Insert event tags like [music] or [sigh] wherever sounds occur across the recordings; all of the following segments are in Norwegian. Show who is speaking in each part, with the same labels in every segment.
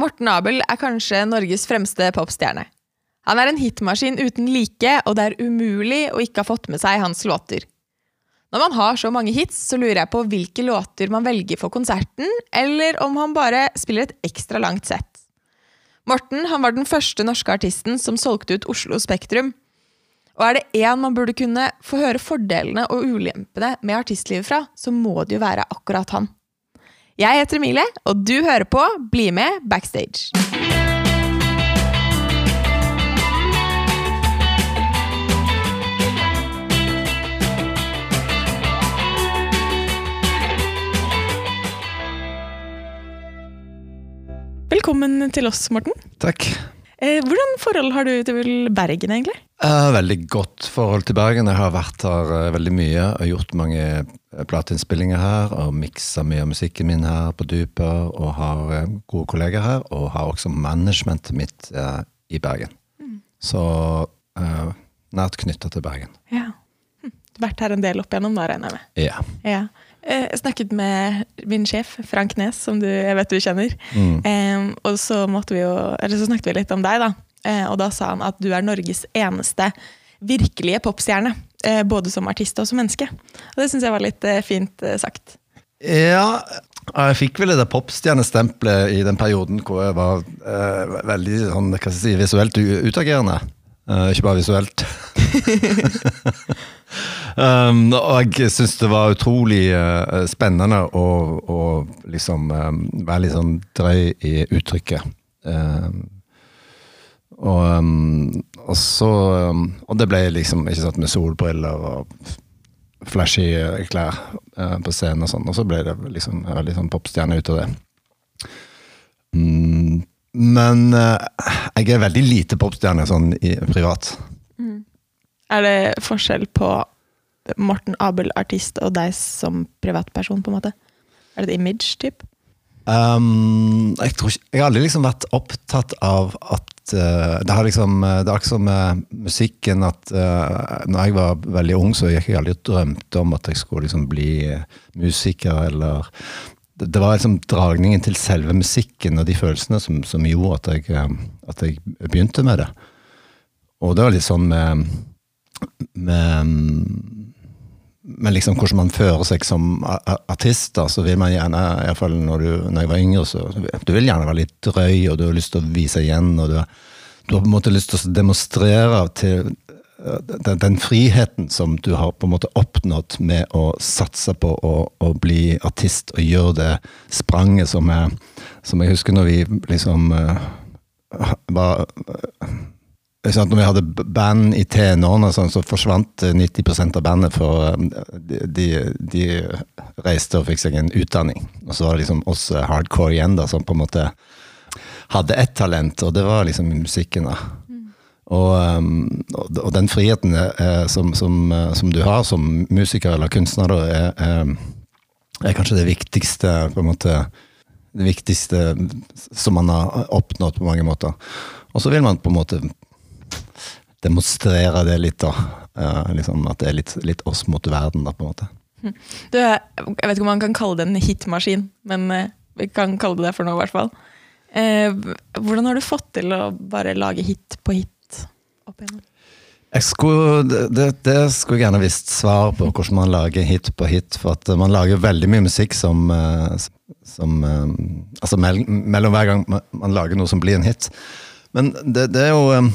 Speaker 1: Morten Abel er kanskje Norges fremste popstjerne. Han er en hitmaskin uten like, og det er umulig å ikke ha fått med seg hans låter. Når man har så mange hits, så lurer jeg på hvilke låter man velger for konserten, eller om han bare spiller et ekstra langt sett. Morten han var den første norske artisten som solgte ut Oslo Spektrum. Og er det én man burde kunne få høre fordelene og ulempene med artistlivet fra, så må det jo være akkurat han. Jeg heter Emilie, og du hører på Bli med backstage. Velkommen til oss, Morten.
Speaker 2: Takk.
Speaker 1: Eh, hvordan forhold har du til Bergen, egentlig?
Speaker 2: Eh, veldig godt forhold til Bergen. Jeg har vært her eh, veldig mye og gjort mange plateinnspillinger her. Og miksa mye av musikken min her på Duper, og har eh, gode kolleger her. Og har også managementet mitt eh, i Bergen. Så eh, nært knytta til Bergen.
Speaker 1: Ja. Hm. Vært her en del opp igjennom, da, regner jeg med.
Speaker 2: Ja.
Speaker 1: Ja. Eh, Jeg snakket med min sjef, Frank Nes, som du, jeg vet du kjenner.
Speaker 2: Mm.
Speaker 1: Eh, og så, jo, eller så snakket vi litt om deg, da. Eh, og da sa han at du er Norges eneste virkelige popstjerne. Eh, både som artist og som menneske. Og det syns jeg var litt eh, fint eh, sagt.
Speaker 2: Ja, jeg fikk vel det popstjernestempelet i den perioden hvor jeg var eh, veldig sånn, si, visuelt utagerende. Eh, ikke bare visuelt. [laughs] um, og jeg syns det var utrolig eh, spennende å, å liksom være litt sånn drøy i uttrykket. Um, og, um, og så um, Og det ble liksom ikke sant med solbriller og flashy eh, klær eh, på scenen og sånn, og så ble det liksom veldig sånn popstjerne ut av det. Mm, men eh, jeg er veldig lite popstjerne sånn i, privat.
Speaker 1: Er det forskjell på Morten Abel, artist, og deg som privatperson, på en måte? Er det et image, typ?
Speaker 2: Um, jeg, jeg har aldri liksom vært opptatt av at Det har liksom, eh, det er akkurat som med musikken at uh, når jeg var veldig ung, så gikk jeg aldri og drømte om at jeg skulle liksom bli eh, musiker eller det, det var liksom dragningen til selve musikken og de følelsene som, som gjorde at jeg, eh, at jeg begynte med det. Og det var litt sånn med, med men liksom hvordan man fører seg som artist, da, så vil man gjerne, i hvert fall når, du, når jeg var yngre, så du vil gjerne være litt drøy, og du har lyst til å vise igjen, og du, du har på en måte lyst til å demonstrere til eh, den, den friheten som du har på en måte oppnådd med å satse på å, å bli artist og gjøre det spranget som jeg, som jeg husker når vi liksom eh, var sant, Når vi hadde band i tenårene, sånn, så forsvant eh, 90% av bandet. For eh, de, de, reiste og fikk seg en utdanning. Og så var det liksom oss eh, hardcore igjen, da, som på en måte hadde ett talent, og det var liksom musikken. da. Og, um, og, og den friheten eh, som, som, eh, som du har som musiker eller kunstner, er, er, er kanskje det viktigste måte, det viktigste som man har oppnådd på mange måter. Og så vil man på en måte demonstrere det litt, da. Uh, liksom At det er litt, litt oss mot verden, da, på en måte.
Speaker 1: Du, jeg vet ikke om man kan kalle det en hitmaskin, men uh, vi kan kalle det det for noe, i hvert fall. Uh, hvordan har du fått til å bare lage hit på hit opp igjennom?
Speaker 2: Jeg skulle, det, det- skulle jeg gjerne visst svar på, hvordan man lager hit på hit. For at man lager veldig mye musikk som, som Altså mellom hver gang man, lager noe som blir en hit. Men det, det er jo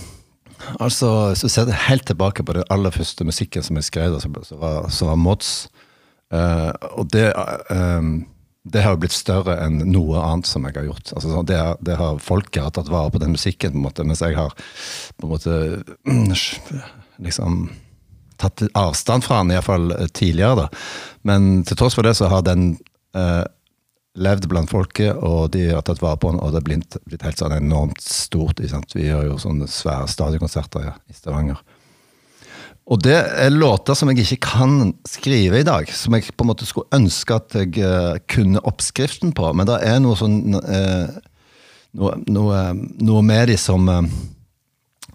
Speaker 2: Altså, du ser jeg helt tilbake på den aller første musikken som jeg skrev, som så, så var, så var Mods Uh, Og det uh, det har jo blitt større enn noe annet som jeg har gjort. Altså, det, det har Folket har tatt vare på den musikken, på en måte, mens jeg har på en måte [clears throat] liksom tatt avstand fra den, iallfall tidligere. da. Men til tross for det så har den eh, levd blant folket, og de har tatt vare på den, og det er blitt, blitt helt sånn enormt stort. Vi gjør jo sånne svære stadionkonserter ja, i Stavanger. Og det er låter som jeg ikke kan skrive i dag, som jeg på en måte skulle ønske at jeg eh, kunne oppskriften på, men det er noe sånn eh, noe, noe, noe med de som eh,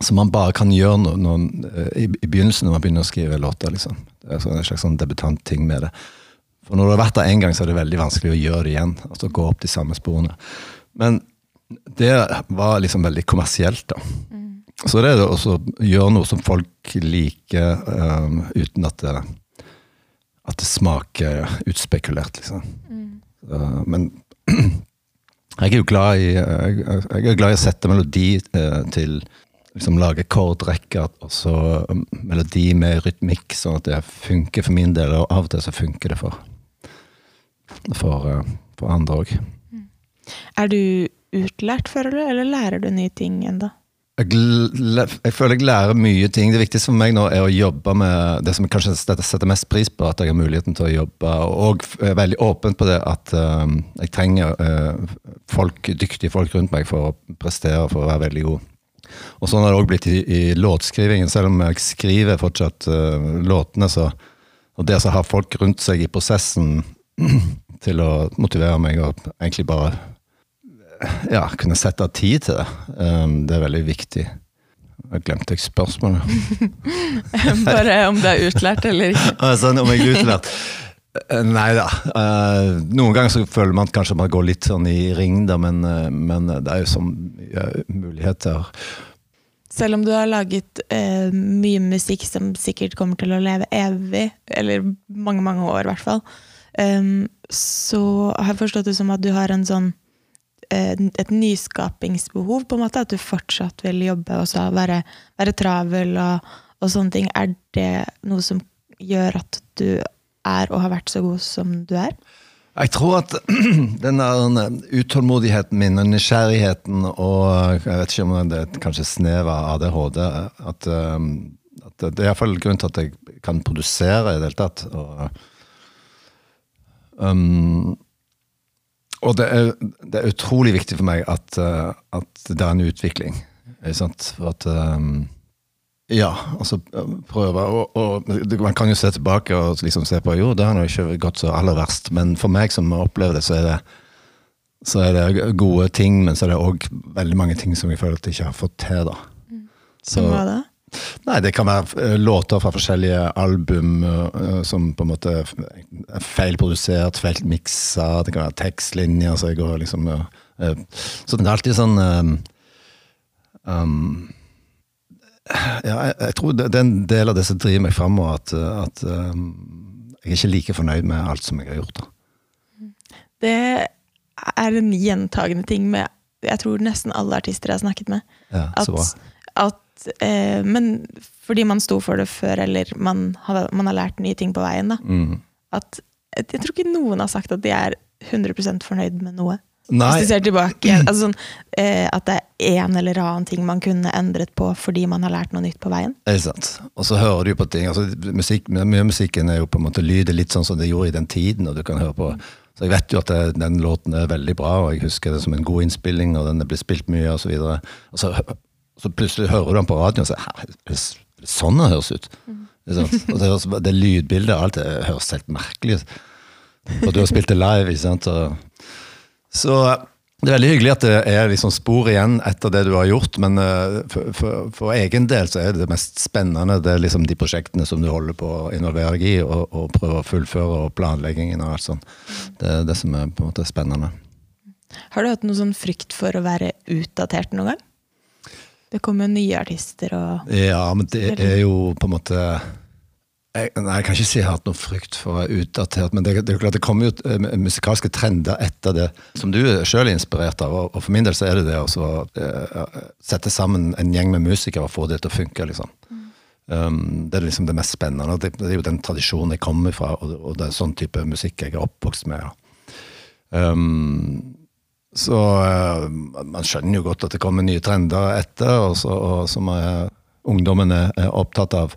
Speaker 2: som man bare kan gjøre no, eh, i, i begynnelsen når man begynner å skrive låter. liksom. Det er sånn, en slags sånn debutantting med det. For når du har vært der én gang, så er det veldig vanskelig å gjøre det igjen. altså Gå opp de samme sporene. Men Det var liksom veldig kommersielt, da. Så det er det å gjøre noe som folk liker, um, uten at det, at det smaker utspekulert, liksom. Så, men [clears throat] jeg er jo glad i jeg, jeg er glad i å sette melodi uh, til liksom lage kordrekker og så um, melodi med rytmikk, sånn at det funker for min del. Og av og til så funker det for, for, eh, for andre òg.
Speaker 1: Er du utlært, føler du, eller lærer du nye ting enda?
Speaker 2: Jeg, jeg føler jeg lærer mye ting. Det viktigste for meg nå er å jobbe med det som jeg kanskje setter setter mest pris på, at jeg har muligheten til å jobbe, og er veldig åpen på det at uh, jeg trenger uh, folk, dyktige folk rundt meg for å prestere, for å være veldig god. Og sånn har det òg blitt i, i låtskrivingen, selv om jeg skriver fortsatt uh, låtene, så og det å ha folk rundt seg i prosessen [clears throat] til å motivere meg og egentlig bare ja, kunne sette av tid til det. Um, det er veldig viktig. Jeg glemte jeg spørsmålet. [laughs]
Speaker 1: Bare om du er utlært eller ikke. [laughs]
Speaker 2: altså, om jeg er utlært? Nei da. Uh, noen ganger så føler man kanskje man går litt sånn i ring, da, men, uh, men det er jo så mye muligheter.
Speaker 1: Selv om du har laget uh, mye musikk som sikkert kommer til å leve evig, eller mange, mange år i hvert fall, em, så har jeg forstått det som at du har en sånn eh, et nyskapingsbehov, på en måte, at du fortsatt vil jobbe og være, være travel og, og sånne ting. Er det noe som gjør at du er og har vært så god som du er?
Speaker 2: Jeg tror at [clears throat] den der utålmodigheten min og nysgjerrigheten og jeg vet ikke om det er kanskje snev av ADHD at, um, at Det er iallfall grunnen til at jeg kan produsere i det hele tatt. Og, um, og det er, det er utrolig viktig for meg at, uh, at det er en utvikling. Ikke sant? For at um, ja, altså prøve og, og Man kan jo se tilbake og liksom se på jo, det har ikke gått så aller verst, men for meg som opplever det, så er det, så er det gode ting, men så er det òg veldig mange ting som jeg føler at jeg ikke har fått til. da.
Speaker 1: Som hva da?
Speaker 2: Nei, det kan være eh, låter fra forskjellige album eh, som på en måte er feilprodusert, feil miksa, det kan være tekstlinjer så jeg går liksom eh, eh, Så det er alltid sånn eh, um, Ja, jeg, jeg tror det, er en del av det som driver meg framover, at, eh, at um, jeg er ikke like fornøyd med alt som jeg har gjort. da.
Speaker 1: Det er en gjentagende ting med jeg tror nesten alle artister jeg har snakket med.
Speaker 2: Ja,
Speaker 1: At, at, eh, men fordi man sto for det før, eller man har, man har lært nye ting på veien, da.
Speaker 2: Mm.
Speaker 1: At, jeg tror ikke noen har sagt at de er 100% fornøyd med noe.
Speaker 2: Nei,
Speaker 1: Hvis du ser tilbake, altså sånn, eh, At det er en eller annen ting man kunne endret på fordi man har lært noe nytt på veien.
Speaker 2: Det er sant. Og så hører du på ting. altså musikk, Mye av musikken er jo på en måte lyder litt sånn som det gjorde i den tiden. og du kan høre på så Jeg vet jo at det, den låten er veldig bra, og jeg husker det som en god innspilling. og den er blitt spilt mye, og så videre. Så, plutselig hører du den på radioen og sier er det er det sånn den høres ut? Mm. Det, høres, det lydbildet og alt det høres helt merkelig ut. Og du har spilt det live, ikke sant. Og, så det er veldig hyggelig at det er liksom spor igjen etter det du har gjort, men eh, for, for, for egen del så er det det mest spennende det er liksom de prosjektene som du holder på å involvere deg i, og, og prøve å fullføre, og planleggingen og alt sånt. Det er det som er på en måte spennende.
Speaker 1: Har du hatt noen sånn frykt for å være utdatert noen gang? Det kommer jo nye artister og
Speaker 2: Ja, men det er jo på en måte jeg, nei, jeg kan ikke si jeg har hatt noen frykt for å være utdatert, men det, det er jo klart det kommer jo eh, musikalske trender etter det, som du sjøl er inspirert av. Og, og for min del så er det det å så, eh, sette sammen en gjeng med musikere og få det til å funke. liksom. Um, det er liksom det mest spennende. Det, det er jo den tradisjonen jeg kommer fra, og, og det er sånn type musikk jeg er oppvokst med. Ja. Um, så uh, man skjønner jo godt at det kommer nye trender etter, og, så, og som uh, ungdommen er, er opptatt av.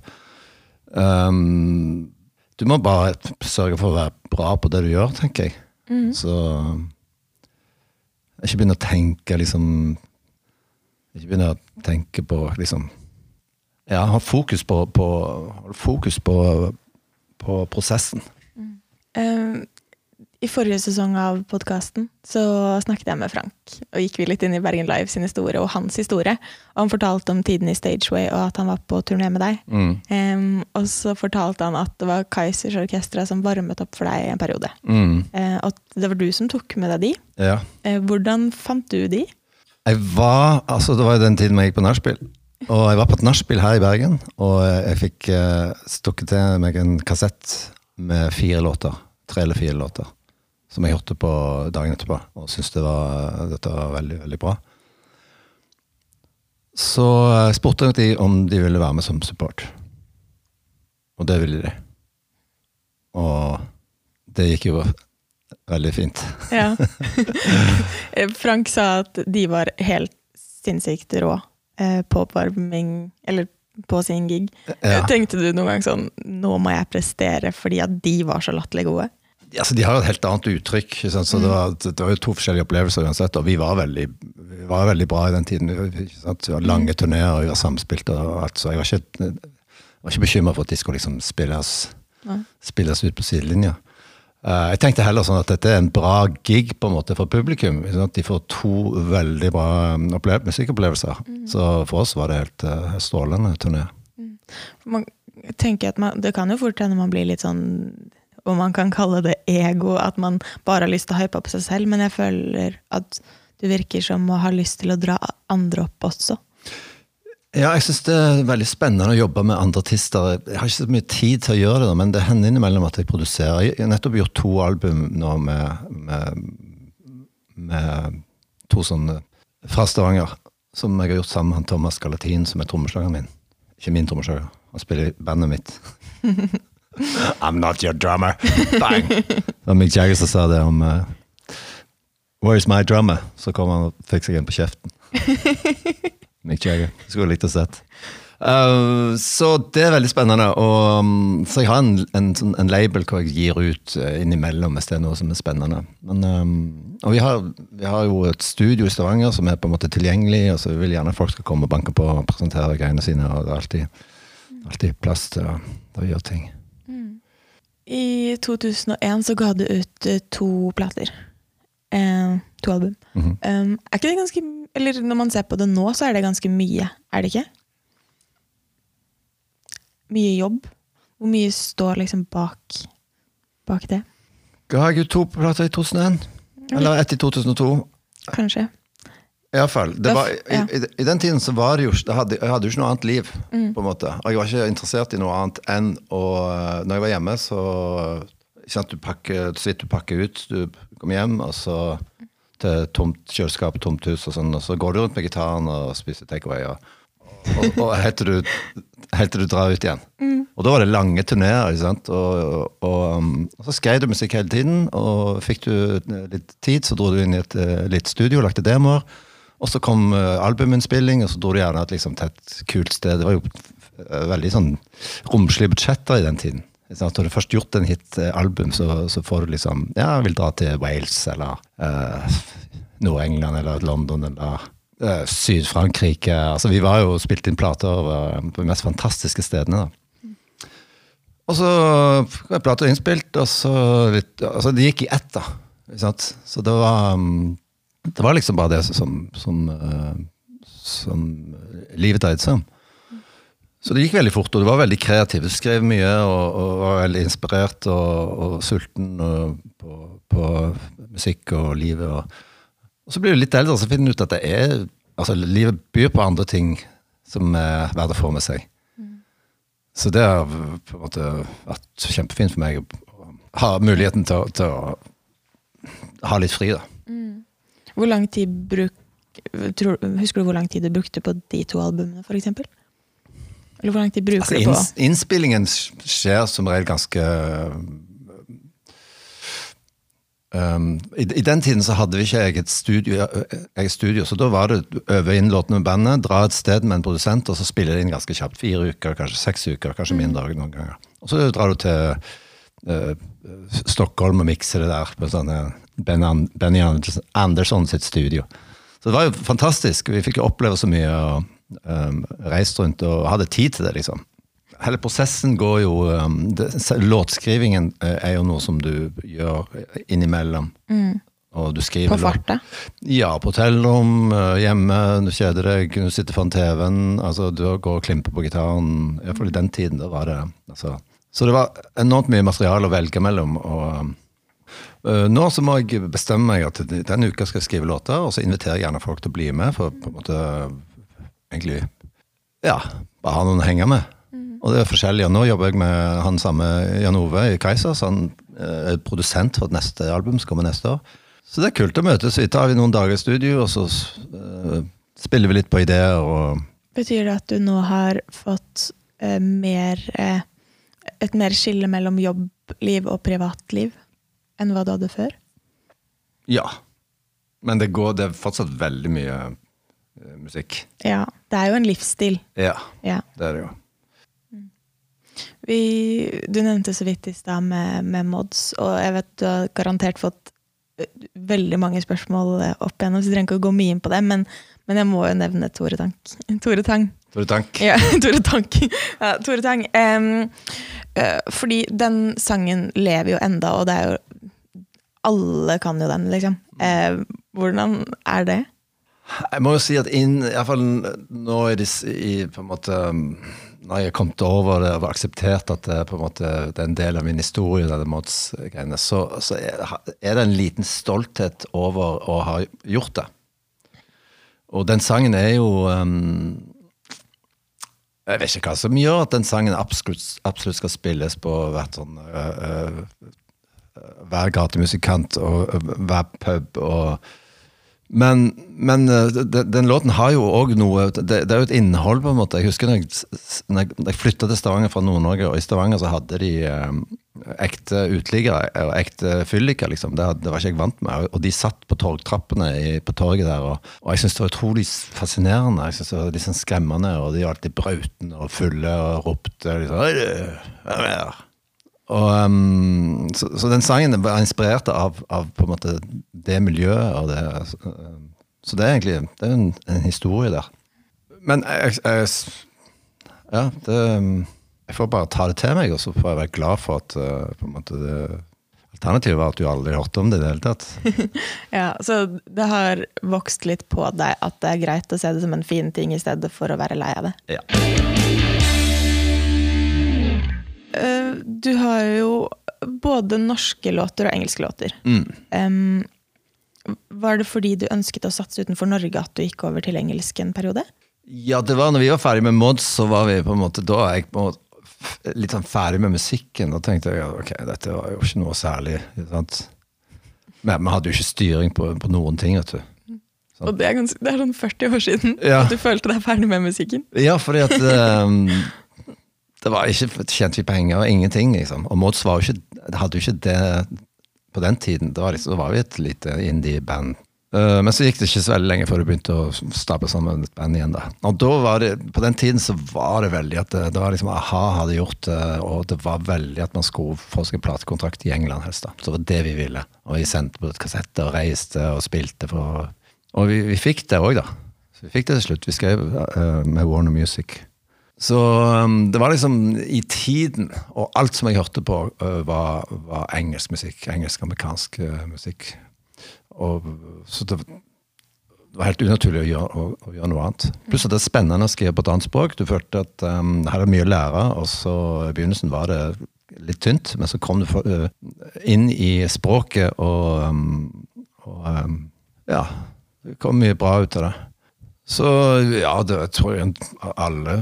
Speaker 2: Um, du må bare sørge for å være bra på det du gjør, tenker jeg. Så ikke begynne å tenke liksom Ikke begynne å tenke på liksom Ja, ha fokus på, på, fokus på, på prosessen.
Speaker 1: Eh, I forrige sesong av podkasten så snakket jeg med Frank, og gikk vi litt inn i Bergen Live sin historie og hans historie. Og han fortalte om tiden i Stageway og at han var på turné med deg.
Speaker 2: Mm.
Speaker 1: Um, og så fortalte han at det var Kaizers Orkestra som varmet opp for deg i en periode.
Speaker 2: Mm.
Speaker 1: Uh, og det var du som tok med deg de.
Speaker 2: Ja.
Speaker 1: Uh, hvordan fant du de?
Speaker 2: Jeg var, altså Det var jo den tiden jeg gikk på nachspiel. Og jeg var på et nachspiel her i Bergen, og jeg fikk uh, stukket til meg en kassett med fire låter. Tre eller fire låter. Som jeg hørte på dagen etterpå, og syntes det var, dette var veldig, veldig bra. Så jeg spurte de om de ville være med som support. Og det ville de. Og det gikk jo veldig fint.
Speaker 1: Ja. [laughs] Frank sa at de var helt sinnssykt rå eh, på oppvarming, eller på sin gig.
Speaker 2: Ja.
Speaker 1: Tenkte du noen gang sånn Nå må jeg prestere fordi at de var så latterlig gode?
Speaker 2: Altså, de har et helt annet uttrykk. sant? Så det, var, det var jo to forskjellige opplevelser uansett. Og vi var veldig, vi var veldig bra i den tiden. Lange turneer, vi var samspilte. og alt, Så jeg var ikke, jeg var ikke bekymra for at de skulle liksom spilles, spilles ut på sidelinja. Uh, jeg tenkte heller sånn at dette er en bra gig på en måte for publikum. sant? De får to veldig bra um, musikkopplevelser. Mm. Så for oss var det helt uh, strålende turné.
Speaker 1: Man tenker at man, Det kan jo fort hende man blir litt sånn om man kan kalle det ego, at man bare har lyst til å hype opp seg selv, men jeg føler at du virker som å ha lyst til å dra andre opp også.
Speaker 2: Ja, jeg syns det er veldig spennende å jobbe med andre artister. Jeg har ikke så mye tid til å gjøre det, men det hender innimellom at jeg produserer. Jeg har nettopp gjort to album nå med, med, med to sånne fra Stavanger. Som jeg har gjort sammen med han Thomas Galatin, som er trommeslageren min. Ikke min trommeslager, han spiller i bandet mitt. [laughs] I'm not your drummer. Bang! Det var Mick Jagger som sa det om uh, Where's my drummer? Så kom han og fikk seg en på kjeften. [laughs] Mick Jagger. Skulle likt å sett. Uh, så det er veldig spennende. Og, um, så jeg har en, en, sånn- en label hvor jeg gir ut uh, innimellom hvis det er noe som er spennende. Men, um, og vi har, vi har jo et studio i Stavanger som er på en måte tilgjengelig, og så vil gjerne folk skal komme og banke på og presentere greiene sine. og det er alltid, alltid plass til å, til å gjøre ting.
Speaker 1: I 2001 så ga du ut eh, to plater. Eh, to album.
Speaker 2: Mhm.
Speaker 1: um, er ikke det ganske Eller når man ser på det nå, så er det ganske mye, er det ikke? Mye jobb. Hvor mye står liksom bak, bak det?
Speaker 2: Ga jeg ut to plater i 2001? Eller ett i 2002?
Speaker 1: Kanskje.
Speaker 2: Iallfall. I,
Speaker 1: ja.
Speaker 2: i, I den tiden så var det jo det hadde, Jeg hadde jo ikke noe annet liv. på en måte. Og jeg var ikke interessert i noe annet enn å Når jeg var hjemme, så ikke sant, du pakker, Så vidt du pakker ut, du kommer hjem, og så til tomt kjøleskap, tomt hus, og sånn, og så går du rundt med gitaren og spiser takeaway. Og, og, og helt til du, du drar ut igjen. Og da var det lange turneer. Og, og, um, og så skrev du musikk hele tiden, og fikk du litt tid, så dro du inn i et litt studio og lagde demoer. Og så kom uh, albuminnspilling, og så dro du gjerne liksom, til et kult sted. Det var jo uh, veldig sånn romslige budsjetter i den tiden. Når du først gjort en hit-album, så, så får du liksom Ja, vil dra til Wales, eller uh, Nord-England, eller London, eller uh, Syd-Frankrike. Altså, vi var jo spilt inn plater på de mest fantastiske stedene. da. Og så ble plata innspilt, og så litt, altså Det gikk i ett, da. Så det var um, Det var liksom bare det som, som, uh, som livet dreide seg om. Så det gikk veldig fort, og du var veldig kreativ. Du skrev mye og, og var veldig inspirert og, og sulten og, på, på musikk og livet. Og, så blir du litt eldre, så finner du ut at det er altså livet byr på andre ting som er verdt å få med seg. Så det har på en måte vært kjempefint for meg å ha muligheten til, til å ha litt fri, da.
Speaker 1: Hvor lang tid bruk, tror, Husker du hvor lang tid du brukte på de to albumene, eksempel? Eller hvor lang tid bruker
Speaker 2: Altså,
Speaker 1: du på
Speaker 2: inns, innspillingen skjer som regel ganske um, i, I den tiden så hadde vi ikke eget studio, eget studio, så da var det øve inn låtene med bandet, dra et sted med en produsent, og så spille det inn ganske kjapt. Fire uker, kanskje seks uker, kanskje mindre noen ganger. Og så drar du til eh, Stockholm og mikser det der på sånn eh, Ben Benny Anderson sitt studio. Så det var jo fantastisk. Vi fikk jo oppleve så mye og um, reist rundt og hadde tid til det, liksom. Hele prosessen går jo um, det, Låtskrivingen eh, er jo noe som du gjør innimellom. Og du skriver
Speaker 1: På farta?
Speaker 2: Ja, på hotellrom, eh, hjemme, du kjeder deg, du sitter foran TV-en. Altså, du går og klimper på gitaren. Iallfall i den tiden. da var det altså. Så det var enormt mye materiale å velge mellom. Og, Uh, Nå så må jeg bestemme meg at denne uka skal jeg skrive låter, og så inviterer jeg gjerne folk til å bli med, for på en måte egentlig ja, bare ha noen å henge med. Og det er forskjellig. Og nå jobber jeg med han samme Jan Ove i Kaizers. Han uh, er produsent for et neste album som kommer neste år. Så det er kult å møtes. Vi tar vi noen dager i studio, og så uh, spiller vi litt på ideer. og
Speaker 1: Betyr det at du nå har fått mer et mer skille mellom jobbliv og privatliv enn hva du hadde før?
Speaker 2: Ja. Men det går, det er fortsatt veldig mye eh, musikk.
Speaker 1: Ja. Det er jo en livsstil.
Speaker 2: Ja,
Speaker 1: Ja.
Speaker 2: det er det jo.
Speaker 1: Vi, du nevnte så vidt i stad med, med mods, og jeg vet du har garantert fått eh, veldig mange spørsmål eh, opp igjennom, så jeg trenger ikke å gå mye inn på det, men, men jeg må jo nevne Tore Tank. [laughs] Tore Tang.
Speaker 2: Tore Tank. [laughs]
Speaker 1: Ja, Tore Tank. Ja, Tore Tang. Um, uh, fordi den sangen lever jo enda, og det er jo Alle kan jo den, liksom. Uh, hvordan er det?
Speaker 2: Jeg må jo si at inn, i hvert fall nå i, det i på en måte Når jeg har kommet over det og akseptert at det, på en måte, det er en del av min historie, denne Mods-greiene, så, så er, er det en liten stolthet over å ha gjort det. Og den sangen er jo um, Jeg vet ikke hva som gjør at den sangen absolutt, absolutt skal spilles på hvert sånn uh, uh, Hver gatemusikant og uh, hver pub og men, men den, den låten har jo òg noe det, det er jo et innhold, på en måte. Jeg husker når jeg, når jeg, flytta til Stavanger fra Nord-Norge, og i Stavanger så hadde de eh, ekte uteliggere og ekte fylliker, liksom. Det, det var ikke jeg vant med. Og de satt på torgtrappene i, på torget der, og, og jeg syns det var utrolig fascinerende. Jeg synes det var sånn skremmende, og de var alltid brautende og fulle og ropte liksom Og, um, så, så den sangen var inspirert av, av måte det miljøet. Og det, uh, så det er egentlig det er en, en historie der. Men jeg, jeg, ja, det, um, jeg får bare ta det til meg, og så får jeg være glad for at uh, måte det, Alternativet var at du aldri hørte om det i det hele tatt. [laughs]
Speaker 1: Ja, Så det har vokst litt på deg at det er greit å se det som en fin ting i stedet for å være lei av det?
Speaker 2: Ja.
Speaker 1: Eh, Du har jo både norske låter og engelske låter.
Speaker 2: Mm.
Speaker 1: Um, var det fordi du ønsket å satse utenfor Norge at du gikk over til engelsk en periode?
Speaker 2: Ja, det var når vi var ferdig med Mods, så var vi på en måte Da jeg på litt sånn ferdig med musikken. Da tenkte jeg ok, dette var jo ikke noe særlig. Sant? Men vi hadde jo ikke styring på, på noen ting, vet du. Sånn.
Speaker 1: Og det er, ganske, det er sånn 40 år siden
Speaker 2: Ja.
Speaker 1: at du følte deg ferdig med musikken.
Speaker 2: Ja, fordi at ehm, Det var ikke tjente vi penger og ingenting, liksom. Og Mods var jo ikke, hadde jo ikke det på den tiden. Det var, liksom, var vi et lite indie-band. Uh, men så gikk det ikke så veldig lenge før du begynte å stable sammen et band igjen. da. Og da var det, På den tiden så var det veldig at det, det var liksom a-ha hadde gjort det, og det var veldig at man skulle få seg en platekontrakt i England helst. da. Så det var det vi ville. Og vi sendte på kassetter og reiste og spilte for Og vi, vi fikk det òg, da. Så vi fikk det til slutt. Vi skrev uh, med Warner Music. Så um, det var liksom i tiden, og alt som jeg hørte på, øh, var, var engelsk musikk. Engelsk-amerikansk øh, musikk. Og, så det, det var helt unaturlig å gjøre, å, å gjøre noe annet. Pluss at det er spennende å skrive på et annet språk. Du følte at um, her er mye å lære, og så i begynnelsen var det litt tynt, men så kom du for, uh, inn i språket, og, um, og um, ja, det kom mye bra ut av det. Så ja, det jeg tror jeg alle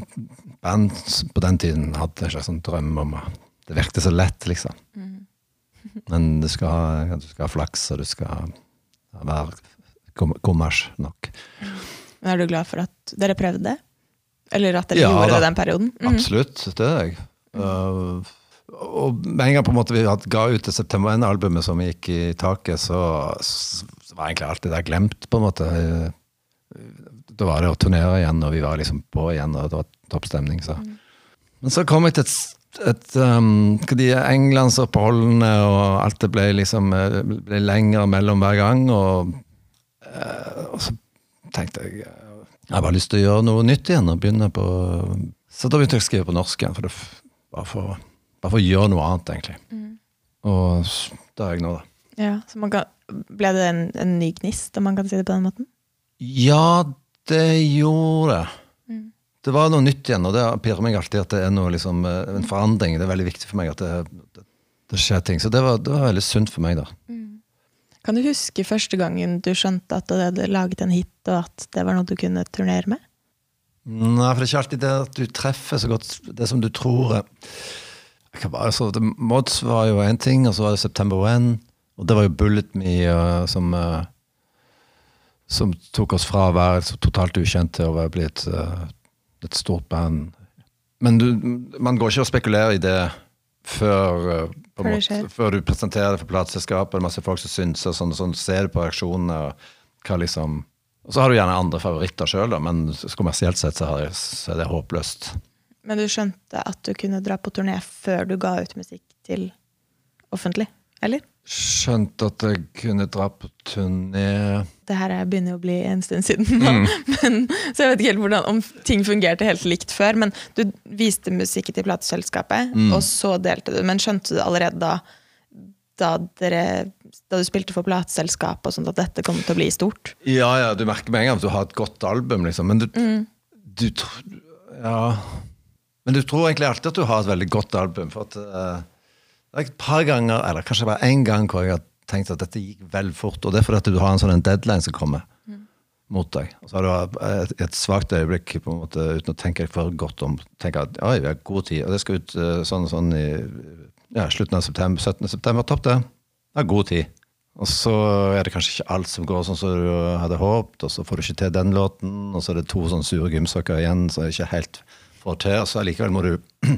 Speaker 2: band på den tiden hadde en slags sånn drøm om Det virket så lett, liksom. Men du skal, ha, du skal ha flaks, og du skal være kom- kommers nok.
Speaker 1: Men er du glad for at dere prøvde? det? Eller at dere
Speaker 2: Ja,
Speaker 1: gjorde det den perioden? Mm.
Speaker 2: Absolutt, det er jeg. Uh, og med en gang på en måte vi ga ut det September 1-albumet som gikk i taket, så, så var egentlig alt det der glemt, på en måte. Da var det å turnere igjen, og vi var liksom på igjen, og det var topp stemning. Så. Men så kom jeg til et, et um, de englandsoppholdene, og alt det ble liksom eh, ble lenger mellom hver gang. Og, uh, og så tenkte jeg jeg har bare lyst til å gjøre noe nytt igjen. og begynne på... Så da begynte jeg å skrive på norsk igjen, for det, bare, for, bare for å gjøre noe annet, egentlig. Og s- det er jeg nå, da.
Speaker 1: Ja, så man kan, ble det en, en ny gnist, om man kan si det på den måten?
Speaker 2: Ja, det gjorde det. Det var noe nytt igjen, og det pirrer meg alltid at det er noe liksom, eh, en forandring. Det er veldig viktig for meg at det, det, det skjer ting. Så det var, det var veldig sunt for meg, da.
Speaker 1: Kan du huske første gangen du skjønte at du hadde laget en hit, og at det var noe du kunne turnere med?
Speaker 2: Nei, for det er ikke alltid det at du treffer så godt det som du tror. Jeg kan bare, så, det, Mods var jo én ting, og så var det September When. Og det var jo Bullet Me uh, som uh, Som tok oss fra å være så totalt ukjent til å være blitt uh, et stort band. Men du, man går ikke og spekulerer i det før, uh, måte, før du presenterer det for plateselskapet, det er masse folk som synser, sånn, sånn, ser du på reaksjonene. og hva liksom... Og så har du gjerne andre favoritter sjøl, men kommersielt sett så, har jeg, så er det håpløst.
Speaker 1: Men du skjønte at du kunne dra på turné før du ga ut musikk til offentlig, eller?
Speaker 2: Skjønte at jeg kunne dra på turné
Speaker 1: Det her er- begynner jo å bli en stund siden nå, [laughs] men, så jeg vet ikke helt hvordan, om ting fungerte helt likt før. Men du viste musikken til plateselskapet, og så delte du. Men skjønte du allerede da, da, dere, da du spilte for plateselskapet, og sånt, at dette kom til å bli stort?
Speaker 2: Ja, ja, du merker med en gang at du har et godt album, liksom. Men du, du Ja. Men du tror egentlig alltid at du har et veldig godt album. For at Uh, det er et par ganger, eller kanskje bare én gang, hvor jeg har tenkt at dette gikk vel fort. Og det er fordi du har en sånn deadline som kommer mot deg. Og så har du et, et svakt øyeblikk på en måte, uten å tenke deg for godt om. tenker at oi, vi har god tid, og det skal ut eh, sånn og sånn i ja, slutten av september. 17. september, topp det. Det er god tid. Og så er det kanskje ikke alt som går sånn som du hadde håpet, og så får du ikke til den låten, og så er det to sånne sure gymsokker igjen som ikke helt får til, og så allikevel må du [clears throat]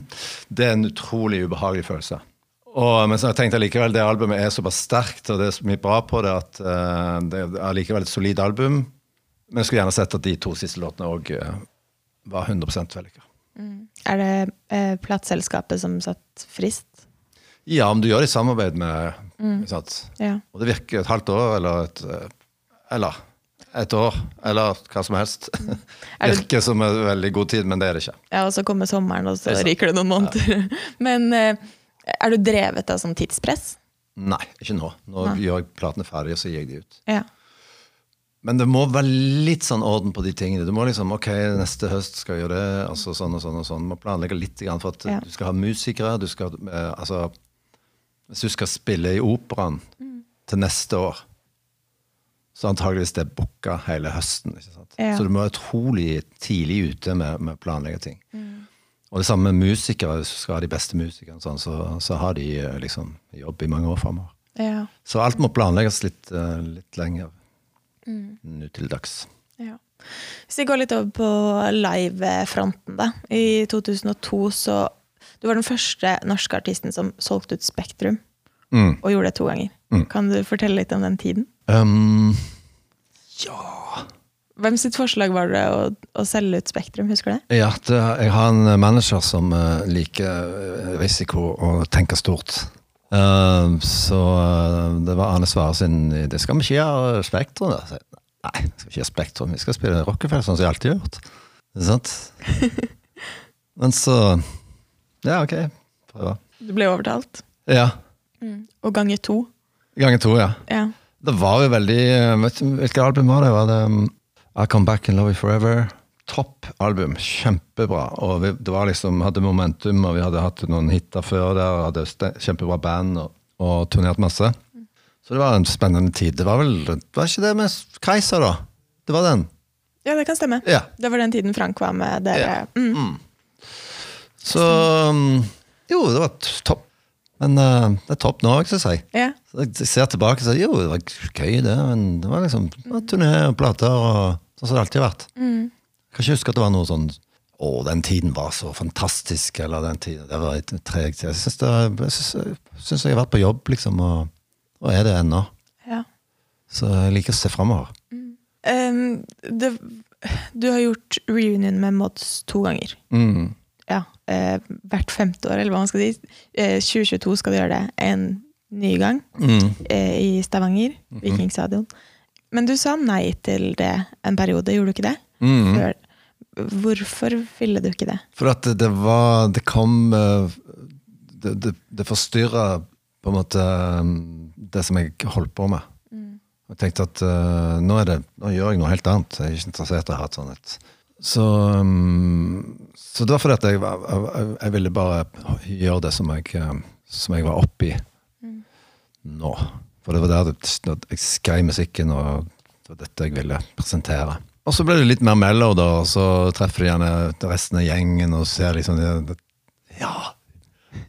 Speaker 2: Det er en utrolig ubehagelig følelse. Og, men så tenkte jeg likevel, allikevel det albumet er såpass sterkt, og det er så mye bra på det, at uh, det er allikevel et solid album. Men jeg skulle gjerne sett at de to siste låtene òg var 100% Mm.
Speaker 1: Er det uh, plateselskapet som satt frist?
Speaker 2: Ja, om du gjør det i samarbeid med mm.
Speaker 1: Ja.
Speaker 2: Og det virker et halvt år, eller et eh, Eller et år, eller hva som helst.
Speaker 1: Mm. [laughs]
Speaker 2: Virker som en veldig god tid, men det er det ikke.
Speaker 1: ja, og så kommer sommeren, og så
Speaker 2: er
Speaker 1: ryker det noen måneder. [laughs] Men eh, er du drevet av sånn tidspress?
Speaker 2: Nei, ikke nå. Nå
Speaker 1: Nei.
Speaker 2: gjør jeg platene ferdige, og så gir jeg de ut.
Speaker 1: Ja.
Speaker 2: Men det må være litt sånn orden på de tingene. Du må liksom, ok, neste høst skal jeg gjøre det, altså sånn og sånn og sånn. Du må planlegge litt for at
Speaker 1: Ja.
Speaker 2: du skal ha musikere. Du skal, eh, altså, hvis du skal spille i operaen
Speaker 1: Mm.
Speaker 2: til neste år, så antageligvis det er booka hele høsten.
Speaker 1: Ja.
Speaker 2: Så du må være utrolig tidlig ute med, med å planlegge ting.
Speaker 1: Mm.
Speaker 2: Og det samme med musikere. Hvis du skal ha de beste musikerne, sånn, så, så har de eh, liksom jobb i mange år framover.
Speaker 1: Ja.
Speaker 2: Så alt må planlegges litt, eh, litt lenger
Speaker 1: Mm.
Speaker 2: nå til dags.
Speaker 1: ja. Hvis vi går litt over på live-fronten, da. I 2002 så Du var den første norske artisten som solgte ut Spektrum,
Speaker 2: Mm.
Speaker 1: og gjorde det to ganger. Kan du fortelle litt om den tiden?
Speaker 2: Um, ja
Speaker 1: Hvem sitt forslag var det å, å selge ut Spektrum, husker du det?
Speaker 2: Ja, det, jeg har en manager som uh, liker eh, risiko og tenker stort. Uh, så uh, det var Arne Svare sin Det skal vi ikke gjøre Spektrum? da?» Jeg, Nei, vi skal ikke gjøre Spektrum. Vi skal spille Rockefeller sånn som vi alltid har gjort. Ikke sant? [laughs] Men så Ja, ok. Prøve.
Speaker 1: Du ble overtalt.
Speaker 2: Ja.
Speaker 1: Og ganger to.
Speaker 2: Ganger to, ja.
Speaker 1: Ja.
Speaker 2: Det var jo veldig eh, Hvilket album var det? Var det um, I Come Back and Love You Forever? Topp album. Kjempebra. Og vi, det var liksom, hadde momentum, og vi hadde hatt noen hiter før der. og Hadde kjempebra band og, og turnert masse. Så det var en spennende tid. Det var vel Var ikke det med Kaiser, da? Det var den.
Speaker 1: ja, det kan stemme.
Speaker 2: Ja.
Speaker 1: Det var den tiden Frank var med dere.
Speaker 2: Ja.
Speaker 1: Mm.
Speaker 2: Så um, Jo, det var topp. Men uh, det er topp nå, ikke si.
Speaker 1: Ja.
Speaker 2: Så jeg ser tilbake og sier jo, det var gøy, det. Men det var liksom det var turné og plater og sånn som det alltid har vært.
Speaker 1: Mm.
Speaker 2: Jeg kan ikke huske at det var noe sånn Å, den tiden var så fantastisk, eller den tiden Det var et tregt Jeg syns jeg jeg har vært på jobb, liksom, og, og er det ennå.
Speaker 1: ja.
Speaker 2: Så jeg liker å se framover.
Speaker 1: Um, det, du har gjort reunion med Mods to ganger.
Speaker 2: Mm.
Speaker 1: Ja, eh, hvert femte år, eller hva man skal si. Eh, 2022 skal du gjøre det en ny gang
Speaker 2: Mm.
Speaker 1: eh, i Stavanger, Vikingstadion. Men du sa nei til det en periode, gjorde du ikke det?
Speaker 2: Mm.
Speaker 1: Før. Hvorfor ville du ikke det?
Speaker 2: For at det, det var Det kom eh, Det, det, det forstyrra på en måte eh, det som jeg holdt på med. Jeg tenkte at uh, nå, det, nå gjør jeg noe helt annet. Jeg er ikke interessert i å ha et sånt et. Så, um, så det var fordi at jeg, jeg, jeg ville bare gjøre det som jeg, som jeg var oppi nå. For det var der det, jeg skrev musikken, og det var dette jeg ville presentere. Og så ble det litt mer mellow, da, og så treffer du gjerne resten av gjengen og ser liksom det, Ja!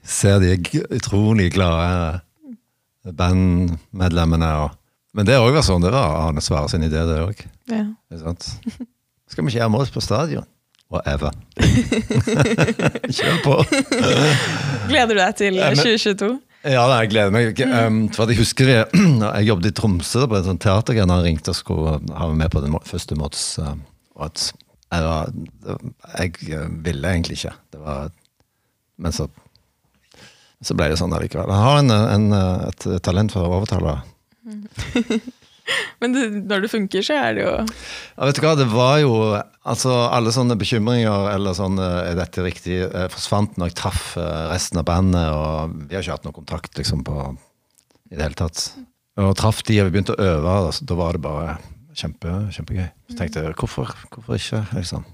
Speaker 2: Ser de utrolig glade bandmedlemmene. Og, men det òg var sånn, det var Arne Svare sin idé, det òg.
Speaker 1: Ja.
Speaker 2: Skal vi ikke gjøre oss på stadion? Whatever. [laughs] Kjør på.
Speaker 1: Gleder du deg til
Speaker 2: Ja, men-
Speaker 1: 2022?
Speaker 2: Ja, jeg gleder meg. Um, for jeg husker jeg, [clears throat] jeg jobbet i Tromsø på et sånt teatergreie, da han ringte og skulle ha meg med på den første. Uh, og at jeg, var, jeg uh, ville egentlig ikke. Det var, men så, så ble det sånn allikevel. Han har en, en, uh, et talent for å overtale. [laughs] [laughs] [laughs]
Speaker 1: Men det, når det funker, så er det jo
Speaker 2: Ja, vet du hva, det var jo altså Alle sånne bekymringer eller sånn Er dette riktig? eh, forsvant når jeg traff eh, resten av bandet, og vi har ikke hatt noe kontakt liksom på i det hele tatt. Og traff de, og vi begynte å øve, og da var det bare kjempe, kjempegøy. Så tenkte jeg hvorfor, hvorfor ikke? liksom.